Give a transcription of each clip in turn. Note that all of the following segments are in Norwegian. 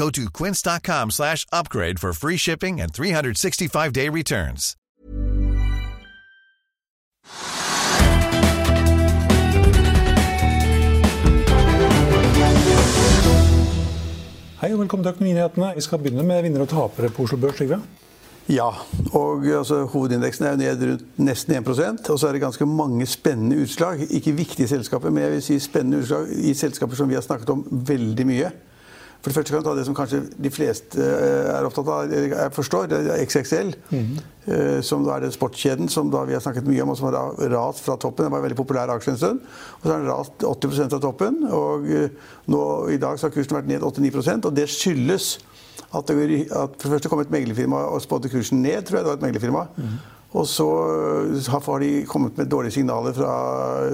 Go to quince.com slash upgrade for free shipping and 365-day returns. Hei og velkommen til Økonominyhetene. Vi skal begynne med vinnere og tapere på Oslo Børs. Trygve. Ja, og altså, hovedindeksen er jo ned rundt nesten 1% og så er det ganske mange spennende utslag. Ikke viktige selskaper, men jeg vil si spennende utslag i selskaper som vi har snakket om veldig mye. For det første kan du ta det som kanskje de fleste eh, er opptatt av, jeg forstår, det er XXL. eh, Som da er den sportskjeden som da vi har snakket mye om, og som har rast fra toppen. Den var en veldig populær aksje en stund. Og så har den rast 80% fra toppen. Og eh, nå i dag så har kursen vært ned 8-9 og det skyldes at, det, at for det første kom et meglerfirma og spådde kursen ned, tror jeg det var et meglerfirma. Og så har har de kommet med dårlige signaler fra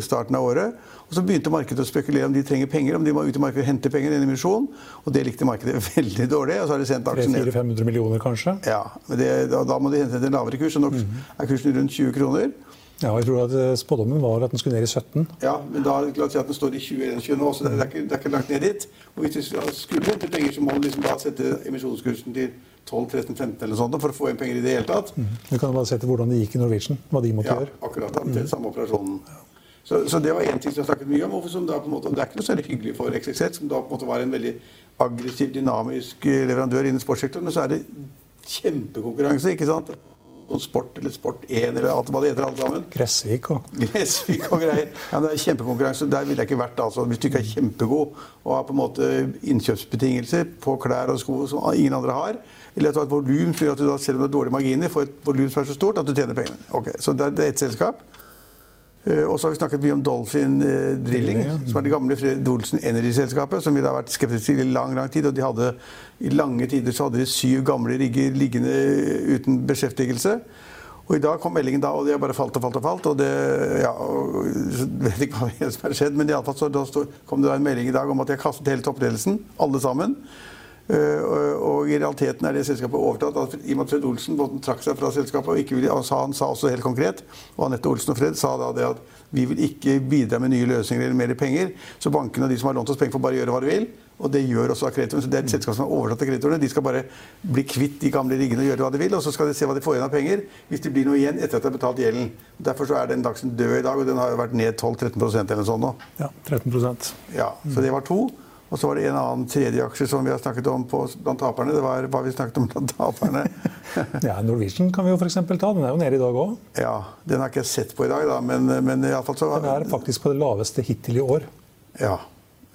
starten av året. Og så begynte markedet å spekulere om de trenger penger, om de må ut i markedet og hente penger i en emisjon. Og det likte markedet veldig dårlig, og så har de sendt aksjen ned. 300-500 millioner, kanskje. Ja, men det, da, da må de hente til en lavere kurs, og nå er kursen rundt 20 kroner. Ja, jeg tror at eh, Spådommen var at den skulle ned i 17. Ja, men da la oss si at den står i 2021 nå, så det er, ikke, det er ikke langt ned dit. Og hvis vi skulle hente penger, så må du liksom da sette emisjonskursen til 12-13-15 eller sånt for å få inn penger i det hele tatt. Du kan bare se til hvordan det gikk i Norwegian. Hva de måtte Ja, gjøre. akkurat da, til samme operasjonen. Så, så det var én ting som jeg snakket mye om. og Som da på en måte, det er ikke noe særlig hyggelig for XXZ, som da på en måte var en veldig aggressiv, dynamisk eh, leverandør innen sportssektoren. Men så er det kjempekonkurranse, ikke sant? Og sport eller Sport1 eller alt hva det heter, alle sammen. Gressvik og Gressvik og greier. Ja, det er kjempekonkurranse. Der ville jeg ikke vært altså, hvis du ikke er kjempegod og har på en måte innkjøpsbetingelser på klær og sko som ingen andre har. Eller at du har et volum som gjør at du da, selv om du har dårlige marginer, får et volum som er så stort at du tjener pengene. Ok, Så det er, det er ett selskap. Eh, Og så har vi snakket mye om Dolphin eh, Drilling, ja. som er det gamle Fred Olsen Energy-selskapet, som vi har vært skeptiske til i lang lang tid. Og de hadde, i lange tider så hadde de syv gamle rigger liggende uten beskjeftigelse. Og i dag kom meldingen da, og det har bare falt og falt og falt. Og det, ja, og, vet ikke hva som har skjedd, men i alle fall så da kom det da en melding i dag om at de har kastet hele toppledelsen, alle sammen. Eh, og, i realiteten er det selskapet overtatt. at I og med at Fred Olsen både trakk seg fra selskapet og ikke ville, og han sa også helt konkret, og Anette Olsen og Fred sa da det at vi vil ikke bidra med nye løsninger eller mer penger. Så bankene og de som har lånt oss penger, får bare gjøre hva de vil. Og det gjør også kreditorene. Så det er et selskap som har overtatt av kreditorene. De skal bare bli kvitt de gamle riggene og gjøre hva de vil, og så skal de se hva de får igjen av penger hvis det blir noe igjen etter at de har betalt gjelden. Derfor så er den Dagsen død i dag, og den har jo vært ned 12-13% eller noe sånt nå. ja, 13% Ja, så det var to. Og så var det en annen tredje aksje som vi har snakket om på, blant taperne. Det var hva vi snakket om blant taperne. Ja, Norwegian kan vi jo eksempel ta. Den er jo nede i dag òg. ja, den har ikke jeg sett på i dag, da, men, men i alle fall så Den er faktisk på det laveste hittil i år. Ja.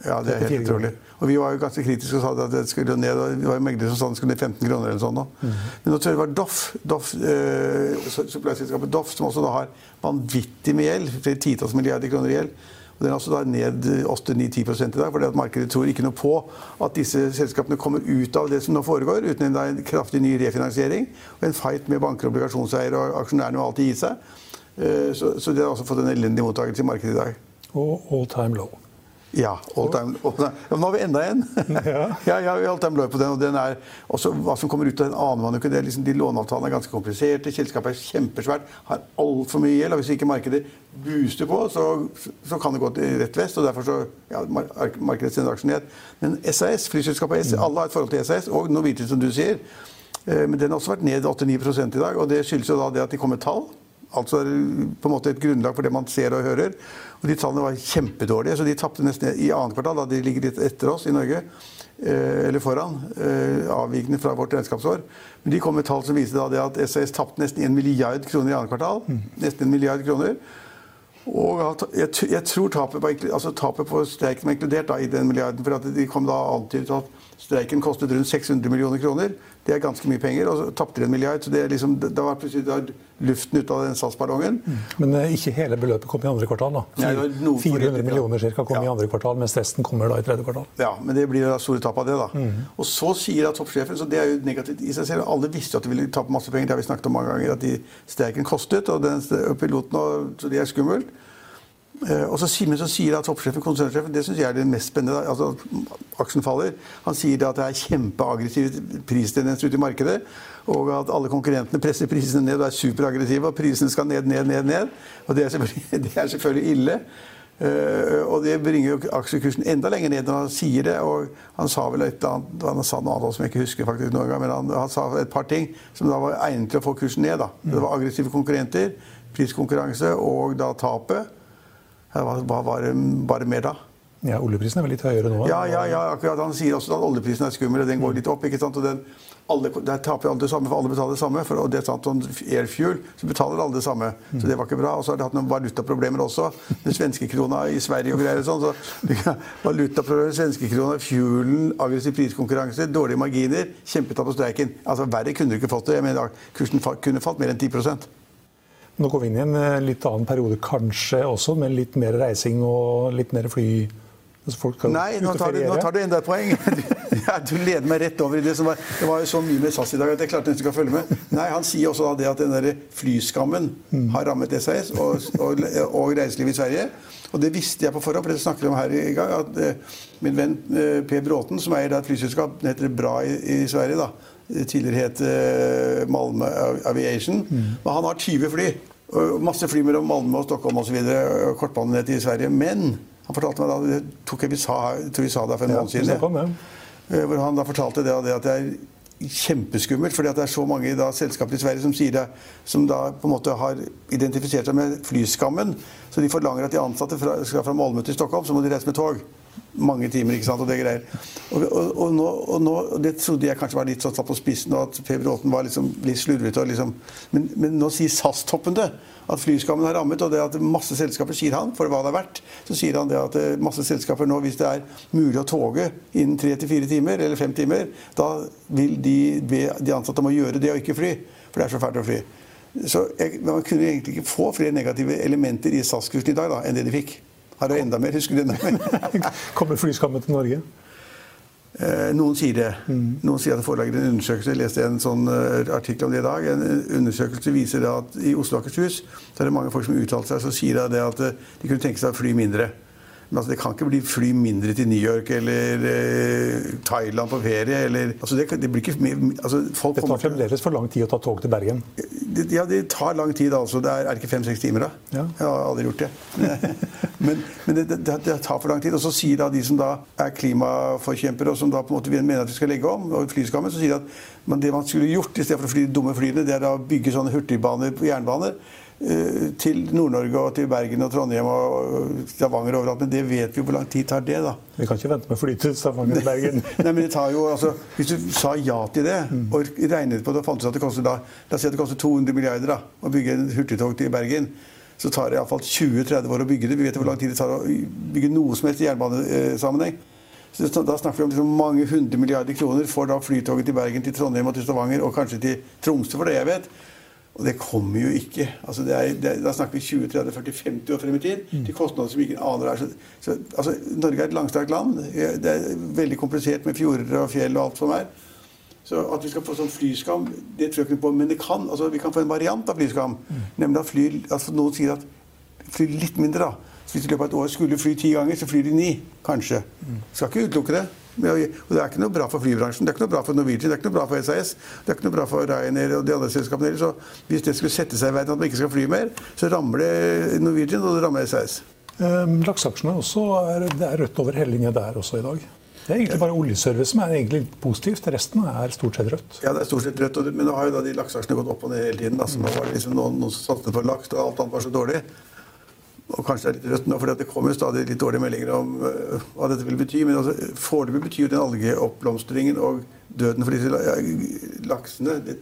ja, det er helt utrolig. Og vi var jo ganske kritiske og sa at det skulle ned. og Det var jo meglere som sa det skulle ned 15 kroner eller sånn. Mm. Men nå tror jeg det var Doff, Doff eh, supply-selskapet Doff, som også da har vanvittig med gjeld. flere Titalls milliarder kroner i gjeld. Den er da ned 8-9-10 i dag, fordi at markedet tror ikke noe på at disse selskapene kommer ut av det som nå foregår, uten en, kraftig ny refinansiering og en fight med banker obligasjonseiere og aksjonærene må alltid gi seg. Eh, Så, så det har også fått en elendig mottakelse i markedet i dag. Og all time low. Ja, all time, all time. Ja, nå har vi enda en. Ja. ja, all time low på den. og den er også Hva som kommer ut av den aner man jo ikke. Det liksom, de Låneavtalene er ganske kompliserte. Selskapet er kjempesvært, har altfor mye gjeld. og Hvis ikke markedet booster på, så, så kan det gå til rett vest. og Derfor så ja, mar- markedet sender aksjen ned. Men SAS, flyselskapet SAS, alle har et forhold til SAS, og Norwegian, som du sier. Eh, Men den har også vært ned 8-9 i dag. og Det skyldes jo da det at de kom med tall. Altså på en måte et grunnlag for det man ser og hører. Og de tallene var kjempedårlige, så de tapte nesten i annet kvartal. da De ligger litt etter oss i Norge. Eh, eller foran. Eh, avvikende fra vårt regnskapsår. Men de kom med tall som viste da det at SAS tapte nesten 1 milliard kroner i annet kvartal. Nesten en milliard kroner. Og jeg, jeg tror tapet, på, altså tapet på streiken var inkludert da, i den milliarden. For at de kom da antydet at streiken kostet rundt 600 millioner kroner. Det er ganske mye penger. Og så tapte de en milliard. Så det, liksom, det var plutselig var luften ut av den SAS-ballongen. Mm. Men uh, ikke hele beløpet kom i andre kvartal? da? Nei, 400 millioner cirka kom ja. i andre kvartal, mens resten kommer da i tredje kvartal? Ja, men det blir da store tap av det, da. Mm. Og så sier da toppsjefen, så det er jo negativt i seg selv, alle visste at de ville tape masse penger, det har vi snakket om mange ganger, at de streiken kostet, og den piloten, og, så det er skummelt. Uh, og så, men så sier at toppsjefen, konsernsjefen, det syns jeg er det mest spennende. altså Aksjen faller. Han sier at det er kjempeaggressive pristendenser ute i markedet. Og at alle konkurrentene presser prisene ned og er superaggressive. Og prisene skal ned, ned, ned. ned. Og det er selvfølgelig, det er selvfølgelig ille. Uh, og det bringer jo aksjekursen enda lenger ned når han sier det. Og han sa vel et annet han sa noe annet som jeg ikke husker faktisk noen gang, men han, han, sa et par ting som da var egnet til å få kursen ned. da. Det var aggressive konkurrenter, priskonkurranse og da tapet. Hva var det bare mer da? Ja, Oljeprisen er vel litt høyere nå? Ja, ja, ja, akkurat. Han sier også at oljeprisen er skummel, og den går litt opp. ikke sant? Og den, alle, Der taper alle det samme, for alle betaler det samme. For, og det er sant, om airfuel, så betaler alle det samme. Så det var ikke bra. Og så har de hatt noen valutaproblemer også. Den svenske krona i Sverige og greier og sånn. Så valutaproblemer, svenske krona, fuelen, aggressiv priskonkurranse, dårlige marginer. Kjempetap på streiken. Altså Verre kunne du ikke fått det. Jeg mener, Kursen kunne falt mer enn 10 nå går vi inn i en eh, litt annen periode kanskje også, med litt mer reising og litt mer fly. Altså Nei, nå tar, du, nå tar, du, enda et poeng. Ja, du leder meg rett over i det som var Det var jo så mye med SAS i dag at jeg klarte nesten ikke å følge med. Nei, Han sier også det at den der flyskammen mm. har rammet SAS og, og, og reiselivet i Sverige. Og det visste jeg på forhånd, for det snakket vi om her i gang. at eh, Min venn eh, Per Bråten, som eier et flyselskap, det heter Bra i, i Sverige, da, tidligere het eh, Malmö Aviation. Mm. Men han har 20 fly. Masse fly mellom Malmö og Stockholm osv. Kortbanenett i Sverige. Men han fortalte meg da, det tok jeg vi sa, tror vi sa det for en måned siden, ja. hvor han da fortalte det, det at det er kjempeskummelt. fordi at det er så mange da, selskaper i Sverige som, sier det, som da på en måte har identifisert seg med flyskammen. Så de forlanger at de ansatte fra, skal fra Malmö til Stockholm, så må de reise med tog mange timer. ikke sant, og det greier. Og, og, og, nå, og nå, Det trodde jeg kanskje var litt sånn satt på spissen, og at Per Bråten var liksom litt slurvete. Liksom. Men, men, nå sier SAS-toppen det. At flyskammen har rammet, og det at masse selskaper sier han, for hva det er verdt, så sier han det at eh, masse selskaper nå, hvis det er mulig å toge innen tre til fire timer, eller fem timer, da vil de be de ansatte om å gjøre det og ikke fly. For det er så fælt å fly. Så jeg, Man kunne egentlig ikke få flere negative elementer i SAS-kursen i dag da, enn det de fikk. Har du enda mer? Husker du enda mer? Kommer flyskammen til Norge? Eh, noen sier det. Mm. Noen sier at det foreligger en undersøkelse. Jeg leste en sånn uh, artikkel om det i dag. En undersøkelse viser at i Oslo og Akershus er det mange folk som uttaler seg, som sier de at de kunne tenke seg å fly mindre. Men altså, det kan ikke bli fly mindre til New York eller eh, Thailand på ferie. Eller, altså, det, det, blir ikke altså, Det tar fremdeles for lang tid å ta tog til Bergen? Det, ja, det tar lang tid. altså. Det er, er ikke fem-seks timer, da? Ja. Jeg har aldri gjort det. men, men det, det, tar for lang tid. Og så sier da de som da er klimaforkjempere, og som da på en måte mener at vi skal legge om, og flyskammen, så sier de at men det man skulle gjort i stedet for å fly de dumme flyene, det er å bygge sånne hurtigbaner på jernbaner til Nord-Norge og til Bergen og Trondheim og Stavanger overalt. Men det vet vi hvor lang tid tar det, da. Vi kan ikke vente med fly til Stavanger og Bergen. Nei, men det tar jo, altså, Hvis du sa ja til det, mm. og regnet på det og fant ut at det koster da, la oss si at det koster 200 milliarder da, å bygge en hurtigtog til Bergen, så tar det iallfall 20-30 år å bygge det. Vi vet hvor lang tid det tar å bygge noe som helst i jernbanesammenheng. Så Da snakker vi om liksom mange hundre milliarder kroner for da flytoget til Bergen, til Trondheim og til Stavanger, og kanskje til Tromsø, for det jeg vet. Og det kommer jo ikke. Altså det er, det er, da snakker vi 20, 30, 40, 50 år frem i tid. Mm. Til kostnader som ingen aner er. Så, så, altså, Norge er et langstrakt land. Det er veldig komplisert med fjorder og fjell og alt som er. Så at vi skal få sånn flyskam, det tror jeg ikke på. Men det kan, altså, vi kan få en variant av flyskam. Mm. Nemlig at fly, altså, noen sier at fly litt mindre. da. Så hvis du i løpet av et år skulle fly ti ganger, så flyr de ni. Kanskje. Mm. Skal ikke utelukke det. Og det er ikke noe bra for flybransjen, det er ikke noe bra for Norwegian, det er ikke noe bra for SAS, det er ikke noe bra for Ryanair og de andre selskapene heller. Så hvis det skulle sette seg i verden at man ikke skal fly mer, så rammer det Norwegian, og det rammer SAS. Um, Lakseaksjene også, er, det er rødt over hellinge der også i dag? Det er egentlig bare oljeservice som er egentlig positivt. Resten er stort sett rødt. Ja, det er stort sett rødt, men nå har jo da de lakseaksjene gått opp og ned hele tiden. Da. Så nå var det liksom noen, noen som satte på laks, og alt annet var så dårlig. Og kanskje det er litt rødt nå, for det kommer stadig litt dårlige meldinger om uh, hva dette vil bety. Men altså, foreløpig betyr den algeoppblomstringen og døden for disse laksene det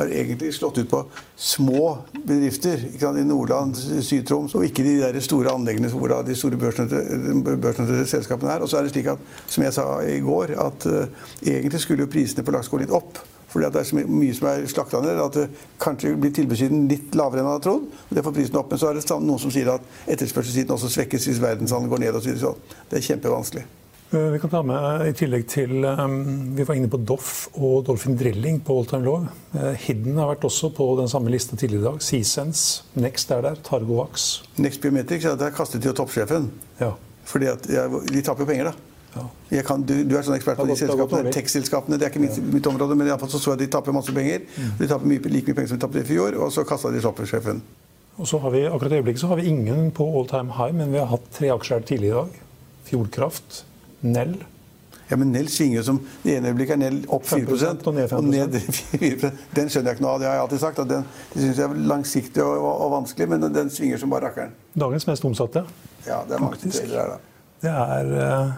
har egentlig slått ut på små bedrifter sant, i Nordland, Syd-Troms, og ikke de der store anleggene hvor da de store børsnoterte selskapene er. Og så er det slik at, som jeg sa i går, at uh, egentlig skulle jo prisene på laks gå litt opp. Fordi det er så mye som er slakta ned at det kanskje blir tilbudssiden litt lavere enn man har trodd. Det får prisen opp. Men så er det noen som sier at etterspørselssiden også svekkes hvis verdenshandelen går ned. Og så videre. Det er kjempevanskelig. Eh, vi kan ta med, I tillegg til um, Vi var inne på Doff og Dolphin Drilling på all time. Uh, Hidden har vært også på den samme lista tidligere i dag. Seasense, Next er der, Targovax. Next Biometrics ja, der kastet jo toppsjefen. Ja. Fordi at ja, De taper penger, da. Ja. Kan, du, du, er sånn ekspert på de selskapene, tech-selskapene. Det er ikke mitt, mitt område, men iallfall så så jeg de taper masse penger. Mm. De taper mye, like mye penger som de tapte i fjor, og så kasta de toppsjefen. Og så har vi, akkurat i øyeblikket så har vi ingen på all time high, men vi har hatt tre aksjer tidligere i dag. Fjordkraft, Nell ja, men Nell svinger jo som Det ene øyeblikket er Nell opp 4 og ned 5 og ned 4 Den skjønner jeg ikke noe av. Det har jeg alltid sagt. at Den det synes jeg er langsiktig og, og, og, vanskelig, men den svinger som bare rakkeren. Dagens mest omsatte. Ja, det er mange deler her, da. Det er, eh,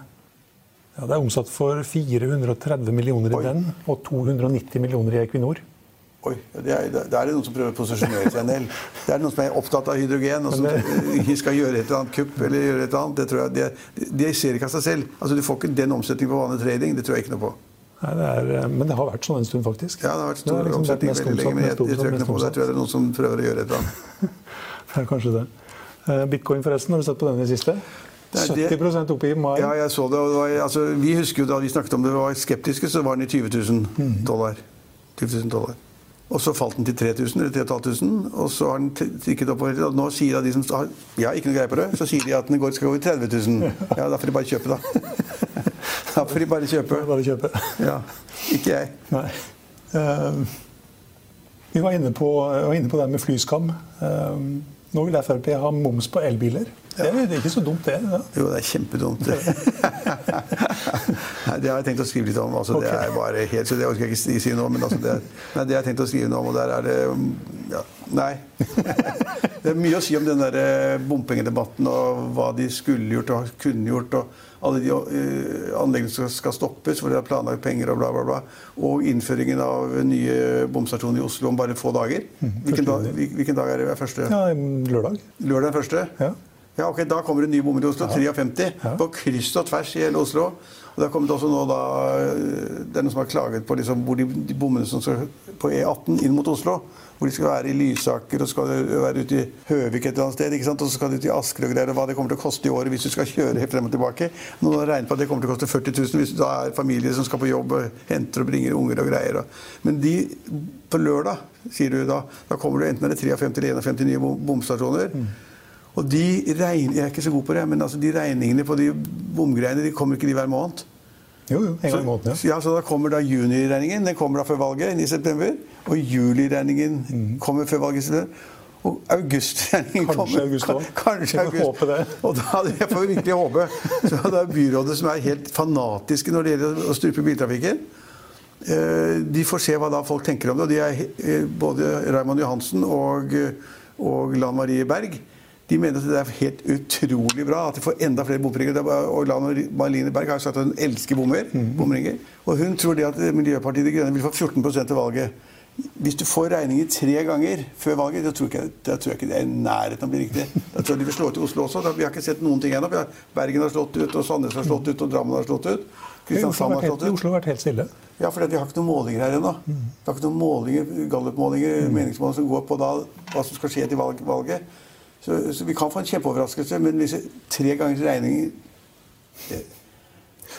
ja, det er omsatt for 430 millioner i den og 290 millioner i Equinor. Oi, det er, det er noen som prøver å posisjonere seg en del. Det er noen som er opptatt av hydrogen og som det... skal gjøre et eller annet kupp eller gjøre et eller annet. Det tror jeg, de, de ser ikke av seg selv. Altså, Du får ikke den omsetningen på vanlig trading. Det tror jeg ikke noe på. Nei, det er, eh, Men det har vært sånn en stund, faktisk. Ja, det har vært stor liksom omsetning veldig lenge, men jeg, jeg, tror ikke noe på det. Jeg tror det er noen som prøver å gjøre et eller annet. det er kanskje det. Eh, Bitcoin, forresten, har du sett på den i det siste? 70 opp i mai. Ja, jeg så det. Var, altså, vi husker jo da vi snakket om det, var skeptiske, så var den i 20 000 mm. dollar. 20 000 dollar. Og så falt den til 3000 eller 3500, og så har den trykket oppover. Og nå sier de som har ja, ikke noe greie på det, så sier de at den går, skal gå i 30 000. Ja, da får de bare kjøpe, da. Da får de bare kjøpe. Bare kjøpe. Ja. Ikke jeg. Nei. Uh, vi var inne, på, var inne på det med flyskam. Uh, nå vil Frp ha moms på elbiler. Er, det er ikke så dumt, det. Ja. Jo, det er kjempedumt. det har jeg tenkt å skrive litt om. Altså, okay. Det er bare helt, så det orker jeg ikke si nå. Men altså, det, nei, det har jeg tenkt å skrive noe om, og der er det ja, Nei. det er mye å si om den der eh, bompengedebatten og hva de skulle gjort og kunne gjort. og alle de uh, anleggene som skal stoppes, hvor de har planlagt penger og bla, bla, bla. Og innføringen av nye bomstasjoner i Oslo om bare få dager. Mhm. Hvilken, dag, hvilken dag er det første? Ja, Lørdag. Lørdag første? Ja. Ja, ok, Da kommer det nye bommer i Oslo. 53 ja. på kryss og tvers i hele Oslo. Og Det er også nå da, det er noen som har klaget på liksom, hvor de, de bommene som skal på E18 inn mot Oslo. Hvor de skal være i Lysaker og skal være ute i Høvik et eller annet sted. ikke sant? Og så skal de ut i Asker og greier. Og hva det kommer til å koste i året hvis du skal kjøre helt frem og tilbake. Noen har regnet på at det kommer til å koste 40 000 hvis du da er familie som skal på jobb og henter og bringer unger og greier. Men de på lørdag, sier du da, da kommer det enten er det 53 eller 51 nye bomstasjoner. Mm. Og de regn, Jeg er ikke så god på det, men altså de regningene på de bomgreiene de kommer ikke de hver måned. Jo, jo, en gang i måneden, ja. ja. Så da kommer da juniregningen. Den kommer da før valget i september. Og juliregningen mm. kommer før valget i september. Og augustregningen kommer Kanskje august òg. Kanskje august. Håpe det. Og da, jeg får virkelig håpe. Så det er byrådet som er helt fanatiske når det gjelder å strupe biltrafikken. Eh, de får se hva da folk tenker om det. Og de er eh, både Raymond Johansen og, og Lan Marie Berg de mener at det er helt utrolig bra at de får enda flere bomringer. Og Marlene Berg har sagt at hun elsker bommer, mm. bomringer. Og hun tror det at Miljøpartiet De Grønne vil få 14% ved valget. Hvis du får regninger tre ganger før valget, da tror, jeg, da tror jeg ikke det er i nærheten av å bli riktig. Da tror jeg de vil slå ut i Oslo også. Da, vi har ikke sett noen ting ennå. Bergen har slått ut, og Sandnes har slått ut, og Drammen har slått ut. Kristiansand har slått ut. Oslo har vært helt stille. Ja, for de har ikke noen målinger her ennå. Vi har ikke noen målinger, gallup-målinger, mm. meningsmålinger som går på da, hva som skal skje til valget. Så, så, vi kan få en kjempeoverraskelse, men hvis tre gangers regninger...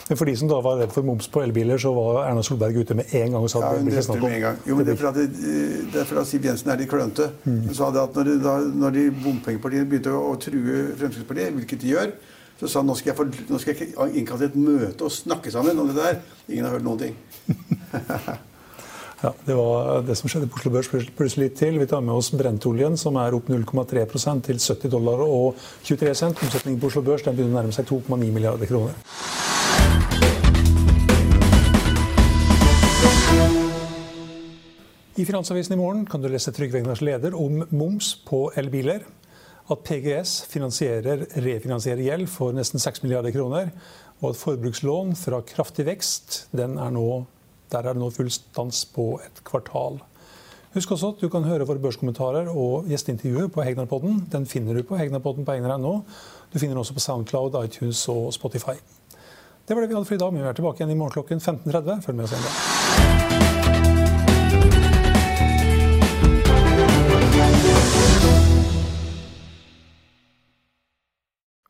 men for de som da var redd for moms på elbiler, så var Erna Solberg ute med en gang og sa ja, det blir ikke snakk om. Jo, men det er fordi, det er fordi Siv Jensen er litt klønete. Mm. Hun sa det at når, de, når de bompengepartiene begynte å, å true Fremskrittspartiet, hvilket de gjør, så sa han nå skal jeg, nå skal jeg innkalle til et møte og snakke sammen om det der. Ingen har hørt noen ting. Ja, Det var det som skjedde på Oslo Børs plutselig litt til. Vi tar med oss brentoljen, som er opp 0,3 til 70 dollar og 23 cent. Omsetningen på Oslo Børs den begynner å nærme seg 2,9 milliarder kroner. I Finansavisen i morgen kan du lese Trygve Egnars leder om moms på elbiler. At PGS finansierer refinansierer gjeld for nesten 6 milliarder kroner. Og at forbrukslån fra kraftig vekst den er nå der er det nå full stans på et kvartal. Husk også at du kan høre våre børskommentarer og gjesteintervjuer på Hegnarpodden. Den finner du på hegnarpodden på egner.no. Du finner den også på Soundcloud, iTunes og Spotify. Det var det vi hadde for i dag, vi er tilbake igjen i morgen klokken 15.30. Følg med oss igjen da.